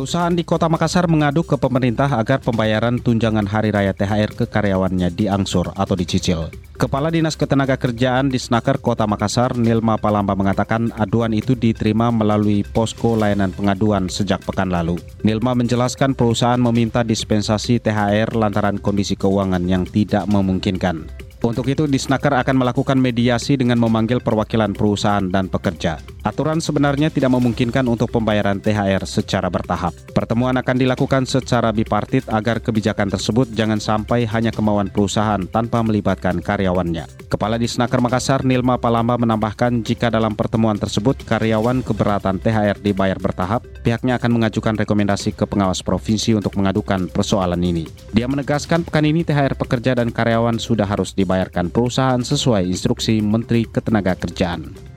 Perusahaan di Kota Makassar mengadu ke pemerintah agar pembayaran tunjangan hari raya THR ke karyawannya diangsur atau dicicil. Kepala Dinas Ketenagakerjaan di Snaker Kota Makassar, Nilma Palamba mengatakan aduan itu diterima melalui posko layanan pengaduan sejak pekan lalu. Nilma menjelaskan perusahaan meminta dispensasi THR lantaran kondisi keuangan yang tidak memungkinkan. Untuk itu, Disnaker akan melakukan mediasi dengan memanggil perwakilan perusahaan dan pekerja. Aturan sebenarnya tidak memungkinkan untuk pembayaran THR secara bertahap. Pertemuan akan dilakukan secara bipartit agar kebijakan tersebut jangan sampai hanya kemauan perusahaan tanpa melibatkan karyawannya. Kepala Disnaker Makassar Nilma Palamba menambahkan jika dalam pertemuan tersebut karyawan keberatan THR dibayar bertahap, pihaknya akan mengajukan rekomendasi ke pengawas provinsi untuk mengadukan persoalan ini. Dia menegaskan pekan ini THR pekerja dan karyawan sudah harus dibayarkan perusahaan sesuai instruksi Menteri Ketenagakerjaan.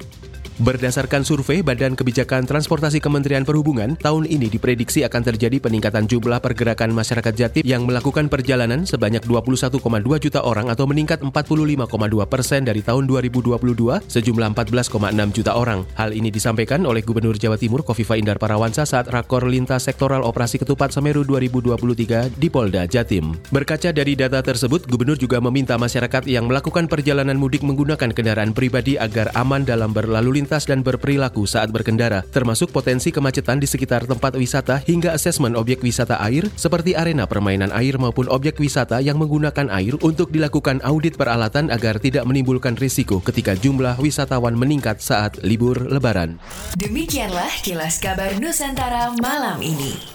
Berdasarkan survei Badan Kebijakan Transportasi Kementerian Perhubungan, tahun ini diprediksi akan terjadi peningkatan jumlah pergerakan masyarakat Jatim yang melakukan perjalanan sebanyak 21,2 juta orang atau meningkat 45,2 persen dari tahun 2022 sejumlah 14,6 juta orang. Hal ini disampaikan oleh Gubernur Jawa Timur Kofifa Indar Parawansa saat Rakor Lintas Sektoral Operasi Ketupat Semeru 2023 di Polda Jatim. Berkaca dari data tersebut, Gubernur juga meminta masyarakat yang melakukan perjalanan mudik menggunakan kendaraan pribadi agar aman dalam berlalu lintas dan berperilaku saat berkendara, termasuk potensi kemacetan di sekitar tempat wisata hingga asesmen objek wisata air seperti arena permainan air maupun objek wisata yang menggunakan air untuk dilakukan audit peralatan agar tidak menimbulkan risiko ketika jumlah wisatawan meningkat saat libur lebaran. Demikianlah kilas kabar Nusantara malam ini.